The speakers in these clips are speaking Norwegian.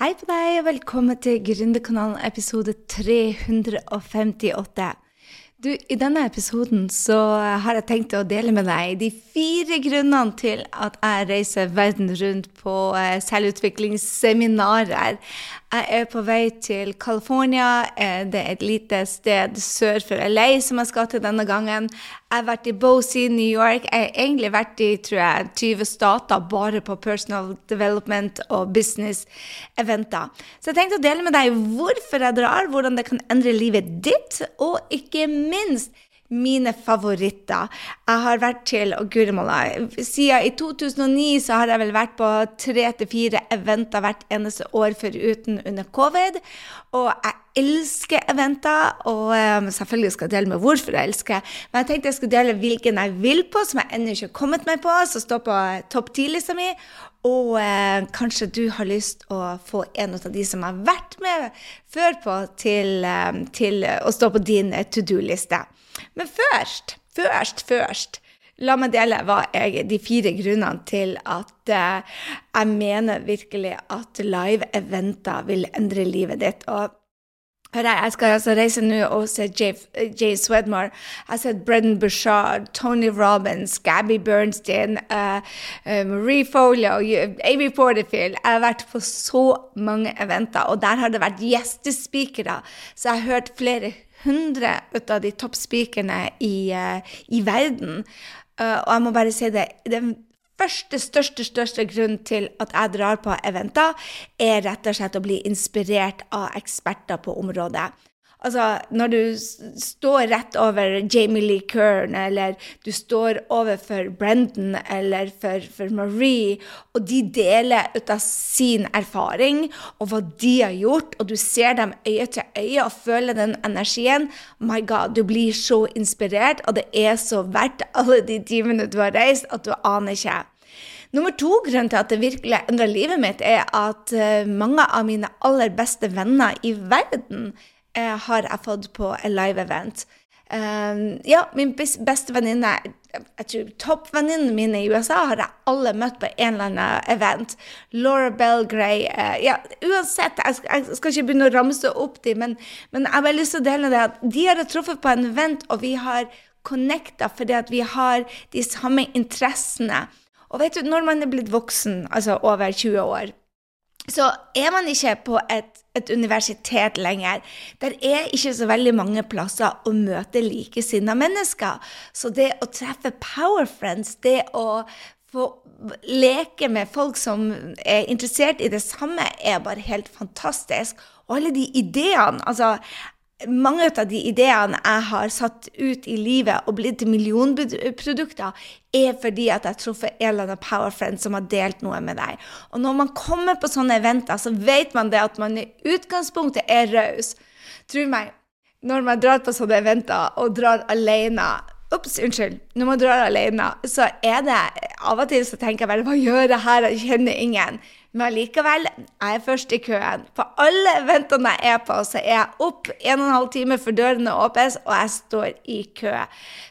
Hei på deg, og velkommen til Gründerkanalen episode 358. Du, I denne episoden så har jeg tenkt å dele med deg de fire grunnene til at jeg reiser verden rundt på eh, selvutviklingsseminarer. Jeg er på vei til California. Eh, det er et lite sted sør for LA som jeg skal til denne gangen. Jeg har vært i Bosie, New York. Jeg har egentlig vært i tror jeg, 20 stater bare på personal development og business-eventer. Så jeg tenkte å dele med deg hvorfor jeg drar, hvordan det kan endre livet ditt, og ikke minst mine favoritter. Jeg har vært til og guri Siden i 2009 så har jeg vel vært på tre til fire eventer hvert eneste år foruten under covid. Og jeg elsker eventer, og um, selvfølgelig skal jeg dele med hvorfor jeg elsker. Men jeg tenkte jeg skulle dele hvilken jeg vil på, som jeg ennå ikke har kommet meg på, som står på topp ti-lista mi. Og eh, kanskje du har lyst å få en av de som har vært med før på, til, eh, til å stå på din to do-liste. Men først, først, først La meg dele hva jeg, de fire grunnene til at eh, jeg mener virkelig at live-eventer vil endre livet ditt. Og jeg skal altså reise nå og se Jay, Swedmore. Jeg har sett Brendan Bushard, Tony Robbins, Gabby Bernstein, uh, uh, Marie Folio, Amy Porterfield. Jeg har vært på så mange eventer, og der har det vært gjestespikere. Så jeg har hørt flere 100 av de toppspikerne i, uh, i, verden. Uh, og jeg må bare si det. Den første, største, største grunn til at jeg drar på eventer, er rett og slett å bli inspirert av eksperter på området. Altså, når du står rett over Jamie Lee Kern, eller du står overfor Brendan eller for, for, Marie, og de deler ut av sin erfaring og hva de har gjort, og du ser dem øye til øye og føler den energien My God, du blir så inspirert, og det er så verdt alle de timene du har reist, at du aner ikke. Nummer to grunn til at det virkelig endrer livet mitt, er at eh, mange av mine aller beste venner i verden eh, har jeg fått på en live-event. Um, ja, min beste venninne, jeg tror toppvenninnene mine i USA, har jeg alle møtt på en eller annen event. Laura Belgray uh, Ja, uansett, jeg, jeg, skal ikke begynne å ramse opp dem, men, men jeg har bare lyst til å dele det at de har truffet på en event, og vi har connecta fordi at vi har de samme interessene. Og vet du, når man er blitt voksen, altså over 20 år, så er man ikke på et, et, universitet lenger. Der er ikke så veldig mange plasser å møte likesinnede mennesker. Så det å treffe power friends, det å få leke med folk som er interessert i det samme, er bare helt fantastisk. Og alle de ideene altså, mange av de ideene jeg har satt ut i livet og blitt til millionprodukter, er fordi at jeg har truffet en eller annen powerfriend som har delt noe med deg. Og når man kommer på sånne eventer, så vet man det at man i utgangspunktet er raus. Tro meg, når man drar på sånne eventer og drar alene Ops, unnskyld. Når man drar alene, så er det Av og til så tenker jeg bare Hva gjør jeg her? Jeg kjenner ingen. Men allikevel, jeg er først i køen. På alle eventene jeg er på, så er jeg opp en og en halv time før dørene åpnes, og jeg står i kø.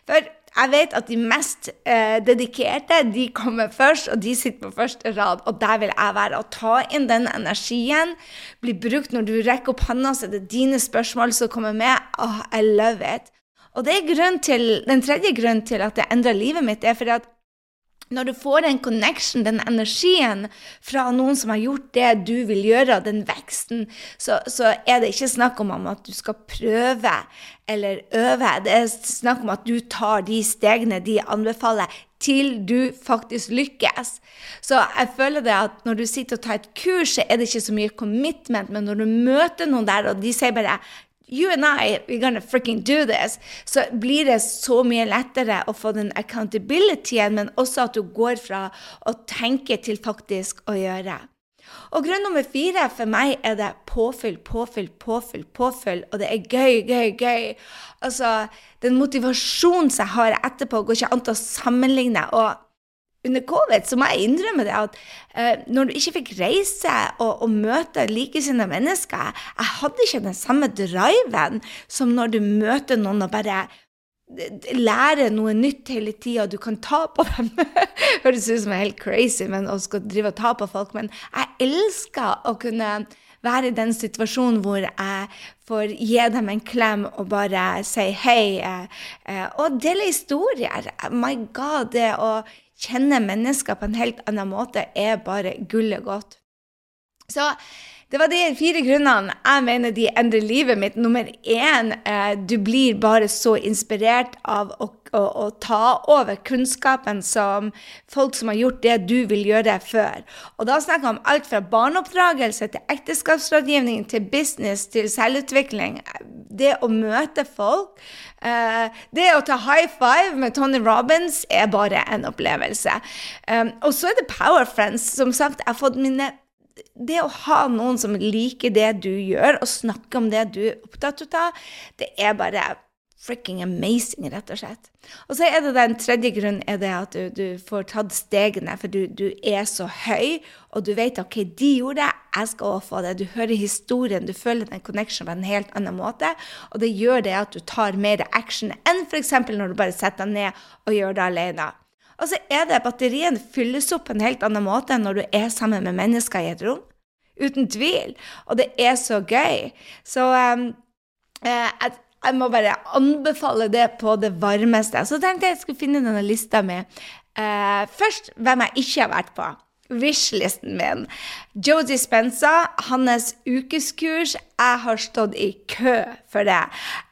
For jeg vet at de mest eh, dedikerte de kommer først, og de sitter på første rad. Og der vil jeg være. Å ta inn den energien Bli brukt når du rekker opp hånda, så det er dine spørsmål som kommer med. Oh, I love it. Og det er til, den tredje grunnen til at jeg endrer livet mitt, er fordi at når du får den connection, den energien, fra noen som har gjort det du vil gjøre, den veksten, så, så, er det ikke snakk om at du skal prøve eller øve. Det er snakk om at du tar de stegene de anbefaler, til du faktisk lykkes. Så jeg føler det at når du sitter og tar et kurs, så er det ikke så mye commitment, men når du møter noen der, og de sier bare you and I, we're gonna freaking do this, så blir det så mye lettere å få den accountabilityen, men også at du går fra å tenke til faktisk å gjøre. Og grunn nummer fire for meg er det påfyll, påfyll, påfyll, påfyll, og det er gøy, gøy, gøy. Altså, den motivasjonen som jeg har etterpå, går ikke an til å sammenligne. og under covid så må jeg innrømme det at uh, når du ikke fikk reise og, og møte likesinnede mennesker Jeg hadde ikke den samme driven som når du møter noen og bare lære noe nytt hele tida, du kan ta på dem. Høres ut som jeg er helt crazy men, å skal drive og ta på folk, men jeg elsker å kunne være i den situasjonen hvor jeg får gi dem en klem og bare si hei, eh, eh, og dele historier. My God, det å kjenne mennesker på en helt annen måte er bare gullet godt. Så det var de fire grunnene jeg mener de endrer livet mitt. Nummer én, eh, du blir bare så inspirert av å, å, å, ta over kunnskapen som folk som har gjort det du vil gjøre før. Og da snakker jeg om alt fra barneoppdragelse til ekteskapsrådgivning til business til selvutvikling. Det å møte folk. Eh, det å ta high five med Tony Robins er bare en opplevelse. Um, og så er det Power Friends. Som sagt, jeg har fått mine det å ha noen som liker det du gjør, og snakke om det du er opptatt av, det er bare freaking amazing, rett og slett. Og så er det den tredje grunnen er det at du, du får tatt stegene, for du, du, er så høy, og du vet OK, de gjorde det, jeg skal også få det. Du hører historien, du føler den connection på en helt annen måte, og det gjør det at du tar mer action enn f.eks. når du bare setter deg ned og gjør det alene. Og så er det batterien fylles opp på en helt annen måte enn når du er sammen med mennesker i et rom. Uten tvil. Og det er så gøy. Så um, eh, jeg, må bare anbefale det på det varmeste. Så tenkte jeg jeg skulle finne denne lista mi. uh, først hvem jeg ikke har vært på wishlisten min. Joe Dispenza, hans ukeskurs. Jeg har stått i kø for det.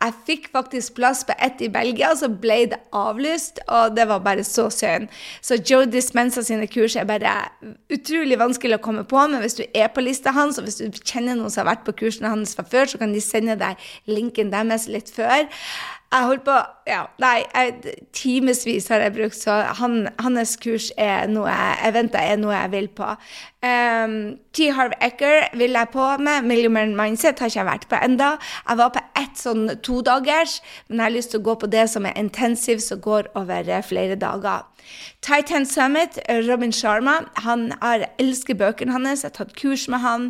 Jeg fikk faktisk plass på ett i Belgia, så ble det avlyst, og det var bare så synd. Så Joe Dispenza sine kurs er bare utrolig vanskelig å komme på, men hvis du er på lista hans, og hvis du kjenner noen som har vært på kursene hans fra før, så kan de sende deg linken deres litt før. Jeg holdt på ja, Nei, timevis har jeg brukt, så han, hans kurs er noe jeg venter er noe jeg vil på. Um, T. Harv Ecker vil jeg på med. Millionaire Mindset har ikke jeg vært på enda. Jeg var på ett sånn todagers, men jeg har lyst til å gå på det som er intensiv, som går over flere dager. Titan Summit, Robin Sharma, han har elsker bøkene hans. Jeg har tatt kurs med han.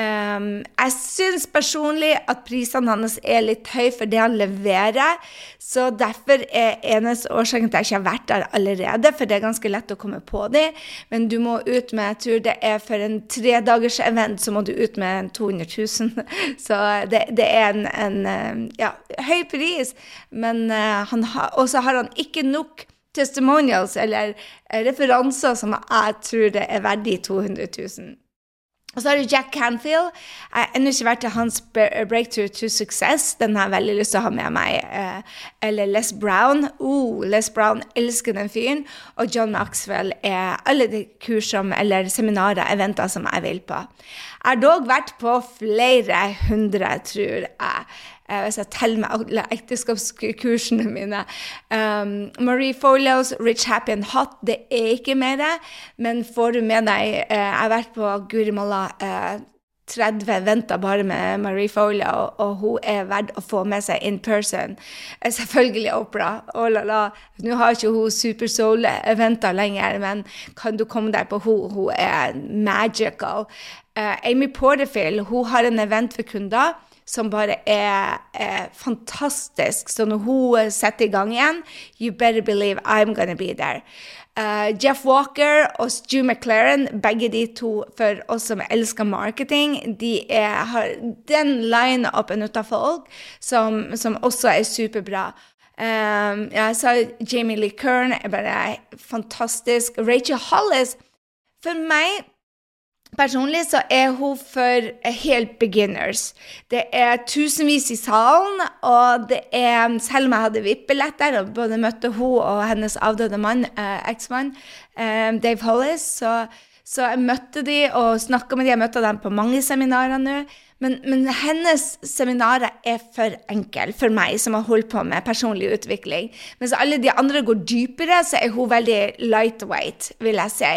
Um, jeg syns personlig at prisene hans er litt høye for det han leverer. Så derfor er eneste årsaken at jeg ikke har vært der allerede, for det er ganske lett å komme på dem. Men du må ut med Jeg tror det er for en tredagers event, så må du ut med 200 000. Så det, det er en, en ja, høy pris. Men uh, han ha, også har han ikke nok testimonials eller referanser som jeg tror det er verdig 200 000. Og så har du Jack Canfield. Jeg har ennå ikke vært til hans breakthrough to success. Den har jeg veldig lyst til å ha med meg. Eh, eller Les Brown. Oh, Les Brown elsker den fyren. Og John Maxwell er alle de kursene eller seminarer, eventer, som jeg vil på. Jeg har dog vært på flere hundre, tror jeg. Eh, hvis jeg teller med alle ekteskapskursene mine. Um, Marie Folios Rich Happy and Hot, det er ikke mer. Men får du med deg uh, Jeg har vært på Gurimala uh, 30 venter bare med Marie Folia, og, og, hun er verdt å få med seg in person. Selvfølgelig Opera. Oh, la, la. Nå har ikke hun Super Soul-eventer lenger, men kan du komme deg på hun? Hun er magical. Uh, Amy Porterfield hun har en event for kunder som bare er, er, fantastisk. Så når hun setter i gang igjen You better believe I'm gonna be there. Uh, Jeff Walker og Stu McLaren, begge de to for oss som elsker marketing, de er, har den line-upen av folk som, som, også er superbra. Um, jeg sa Jamie Lee Kern er bare fantastisk. Rachel Hollis For meg Personlig så er hun for helt beginners. Det er tusenvis i salen, og det er Selv om jeg hadde VIP-billetter og både møtte hun og hennes avdøde mann, eh, eksmann, eh, Dave Hollis, så, så jeg møtte de og snakka med de. Jeg møtte dem på mange seminarer nå. Men, men, hennes seminarer er for enkle for meg, som har holdt på med personlig utvikling. Mens alle de andre går dypere, så er hun veldig lightweight, vil jeg si.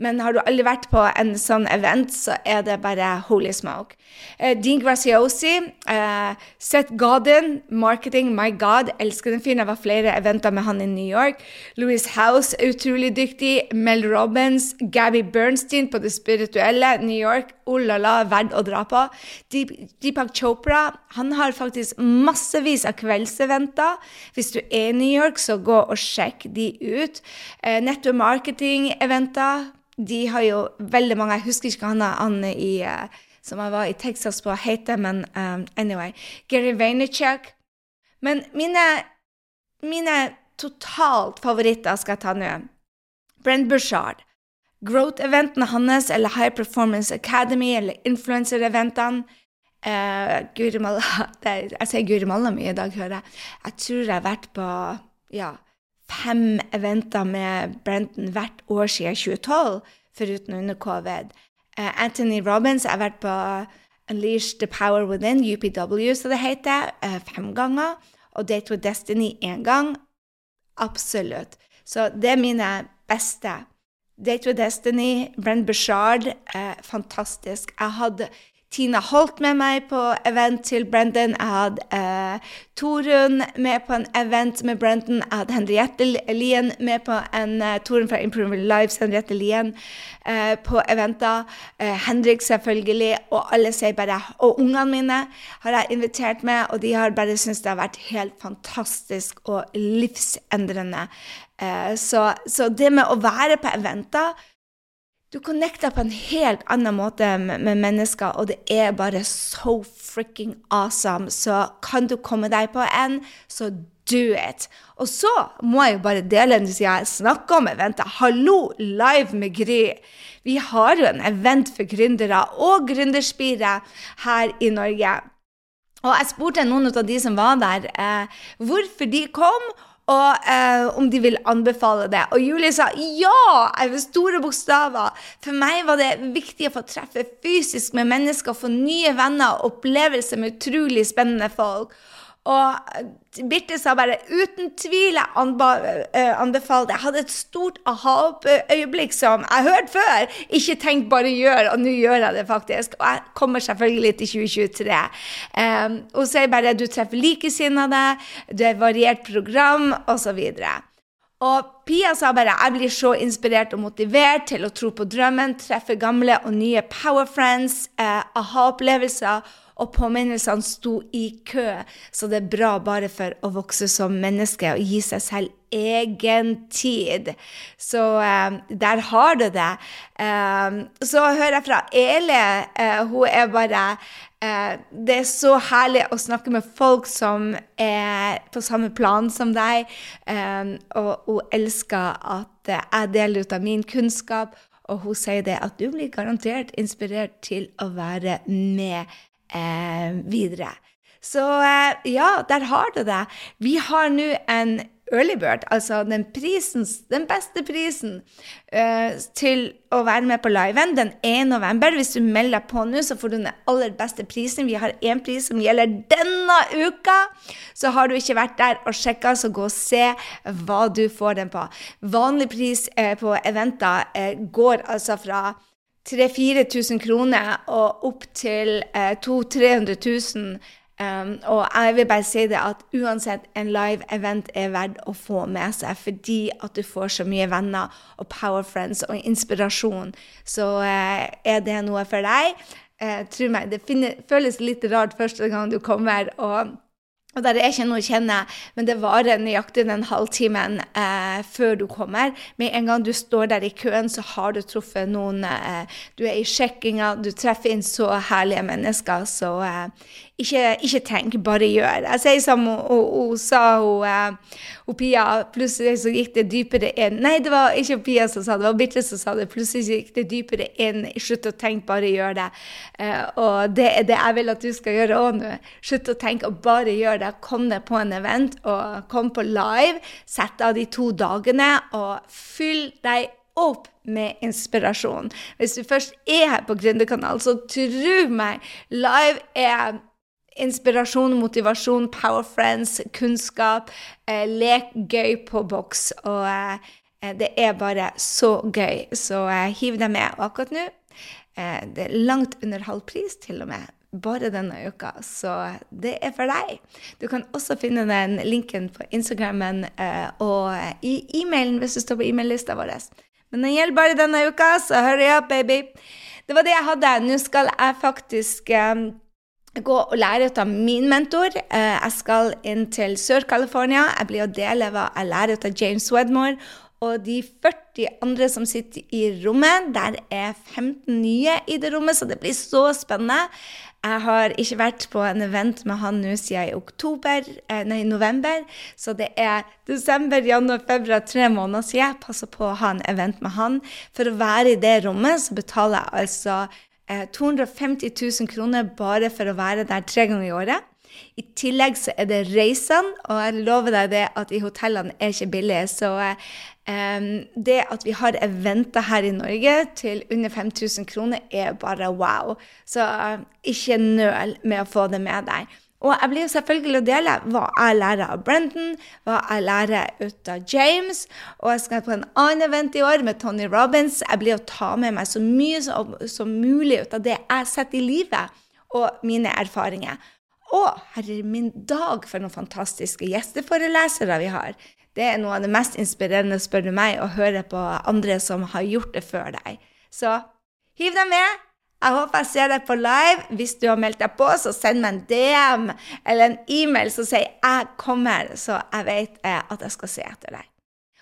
Men har du aldri vært på en sånn event, så er det bare holy smoke. Uh, Dean Graciosi, uh, Seth Godin, marketing, my god, elsker den fyren. Jeg var flere eventer med han i New York. Louis House, utrolig dyktig. Mel Robbins, Gabby Bernstein på det spirituelle, New York, oh la la, verd å dra på. Deepak Chopra han har faktisk massevis av kveldseventer. Hvis du er i New York, så gå og sjekk de ut. Eh, Nettopp marketing-eventer. De har jo veldig mange Jeg husker ikke hva han, i uh, som jeg var i Texas på, heter, men um, anyway. Gary Vaynerchuk. Men mine, mine totalt favoritter skal jeg ta nå. Brent Bushard. Growth-eventene hans, eller High Performance Academy, eller influencer-eventene. Uh, Jeg sier Gurimalla mye i dag, hører jeg. Jeg tror jeg har vært på ja, fem eventer med Brenton hvert år siden 2012, foruten under covid. Uh, Anthony Robins jeg har vært på Unleash the Power Within, UPW, som det heter, uh, fem ganger. Og Date with Destiny én gang. Absolutt. Så det er mine beste. Date with Destiny, Brenn Bushard, eh, fantastisk. Jeg hadde Tina Holt med meg på event til Brendan. Jeg hadde eh, Torunn med på en event med Brendan. Jeg hadde Henriette Lien med på en eh, Torunn fra Improvement Lives, Henriette Lien, eh, på eventer. Eh, Henrik, selvfølgelig. Og alle sier bare Og ungene mine har jeg invitert med, og de har bare syntes det har vært helt fantastisk og livsendrende. Eh, så, så det med å være på eventer du connecter på en helt annen måte med, mennesker, og det er bare so freaking awesome. Så kan du komme deg på en, så do it. Og så må jeg jo bare dele en siden jeg snakker om eventet. Hallo, live med Gry. Vi har jo en event for gründere og gründerspire her i Norge. Og jeg spurte noen av de som var der, eh, hvorfor de kom og eh, om de vil anbefale det. Og Julie sa ja! Med store bokstaver. For meg var det viktig å få treffe fysisk med mennesker, få nye venner, opplevelser med utrolig spennende folk. Og Birte sa bare uten tvil jeg anbefaler det'. Jeg hadde et stort aha-øyeblikk som jeg hørte før. Ikke tenk, bare gjør, og nå gjør jeg det faktisk. Og jeg kommer selvfølgelig til 2023. Um, og så er jeg bare du treffer likesinnede, 'du har variert program, osv. Og Pia sa bare jeg blir så inspirert og motivert til å tro på drømmen, treffe gamle og nye power friends, eh, aha-opplevelser og påminnelsene sto i kø. Så det er bra bare for å vokse som menneske og gi seg selv egen tid. Så eh, der har du det. Eh, så hører jeg fra Ele. Uh, hun er bare Det er så herlig å snakke med folk som er på samme plan som deg, og hun elsker at jeg deler ut av min kunnskap. Og hun sier det at du blir garantert inspirert til å være med eh, videre. Så eh, ja, der har du det. Vi har nå en early bird, altså den, prisen, den beste prisen uh, til å være med på liven den 1. november. Hvis du melder deg på nå, så får du den aller beste prisen. Vi har én pris som gjelder denne uka. Så har du ikke vært der og sjekka, så gå og se hva du får den på. Vanlig pris uh, på eventer uh, går altså fra 3000-4000 kroner og opp til eh, 200 000-300 000. Um, og jeg vil bare si det at uansett, en live event er verdt å få med seg fordi at du får så mye venner og power friends og inspirasjon. Så uh, er det noe for deg. Uh, tro meg, det finner, føles litt rart første gang du kommer. og og der er ikke noe å kjenne, men det varer nøyaktig den halvtimen eh, før du kommer. Med en gang du står der i køen, så har du truffet noen eh, Du er i sjekkinga, du treffer inn så herlige mennesker, så eh, ikke, ikke, tenk, bare gjør. Jeg sier som hun sa, hun, hun, Pia, plutselig så gikk det dypere inn. Nei, det var ikke Pia som sa det, det var Birte som sa det. Plutselig så gikk det dypere inn. Slutt å tenke, bare gjør det. Uh, og det er det jeg vil at du skal gjøre òg nå. Slutt å tenke og bare gjør det. Kom deg på en event, og kom på live. Sett av de to dagene, og fyll deg opp med inspirasjon. Hvis du først er her på Gründerkanalen, så tro meg, live er inspirasjon, motivasjon, power friends, kunnskap. Eh, lek gøy på boks. Og eh, eh, det er bare så gøy. Så eh, hiv deg med. Og akkurat nå eh, det er langt under halv pris, til og med. Bare denne uka, så det er for deg. Du kan også finne den linken på Instagrammen eh, og i e-mailen hvis du står på e-mail-lista vår. Men den gjelder bare denne uka, så hurry up, baby. Det var det jeg hadde. Nå skal jeg faktisk gå og lære ut av min mentor. Eh, jeg skal inn til Sør-California. Jeg blir å dele hva jeg lærer ut av James Wedmore. Og de 40 andre som sitter i rommet, der er 15 nye i det rommet, så det blir så spennende. Jeg har ikke vært på en event med han nå siden i oktober, eh, nei, november, så det er desember, januar, februar, tre måneder siden jeg passer på å ha en event med han. For å være i det rommet så betaler jeg altså 250 000 kroner bare for å være der tre ganger i året. I tillegg så er det reisene, og jeg lover deg det at i hotellene er ikke billige. Så um, det at vi har eventer her i Norge til under 5000 kroner, er bare wow. Så uh, ikke nøl med å få det med deg. Og jeg blir jo selvfølgelig å dele hva jeg lærer av Brendan, hva jeg lærer ut av James. Og jeg skal på en annen event i år med Tony Robins. Jeg blir å ta med meg så mye som, som mulig ut av det jeg setter i livet, og mine erfaringer. Og herre min dag, for noen fantastiske gjesteforelesere vi har. Det er noe av det mest inspirerende, spør du meg, å høre på andre som har gjort det før deg. Så hiv deg med. Jeg håper jeg ser deg på live. Hvis du har meldt deg på, så send meg en DM eller en e-mail som sier 'jeg kommer', så jeg vet eh, at jeg skal se etter deg.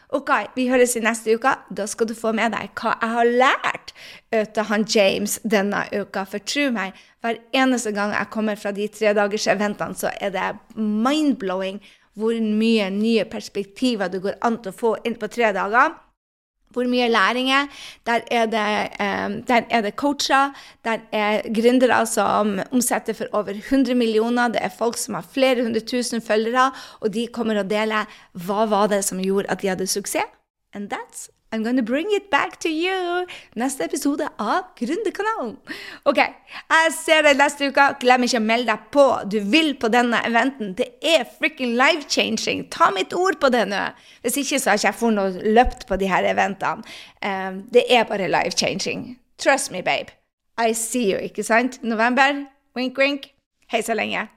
Ok, vi høres i neste uke. Da skal du få med deg hva jeg har lært av han James denne uka. For tro meg, hver eneste gang jeg kommer fra de tredagerseventene, så er det mind-blowing hvor mye nye perspektiver det går an til å få inn på tre dager hvor mye læring er. Der er det, um, der er det coacher, der er gründere som omsetter for over 100 millioner. Det er folk som har flere hundre tusen følgere, og de kommer og deler hva var det som gjorde at de hadde suksess. And that's I'm gonna bring it back to you. Neste episode av Gründerkanalen. OK, jeg ser deg neste uke. Glem ikke å melde deg på. Du vil på denne eventen. Det er frikken life-changing. Ta mitt ord på det nå. Hvis ikke så har ikke jeg noe løpt på de her eventene. Um, det er bare life-changing. Trust me, babe. I see you, ikke sant? November. Wink, wink. Hei så lenge.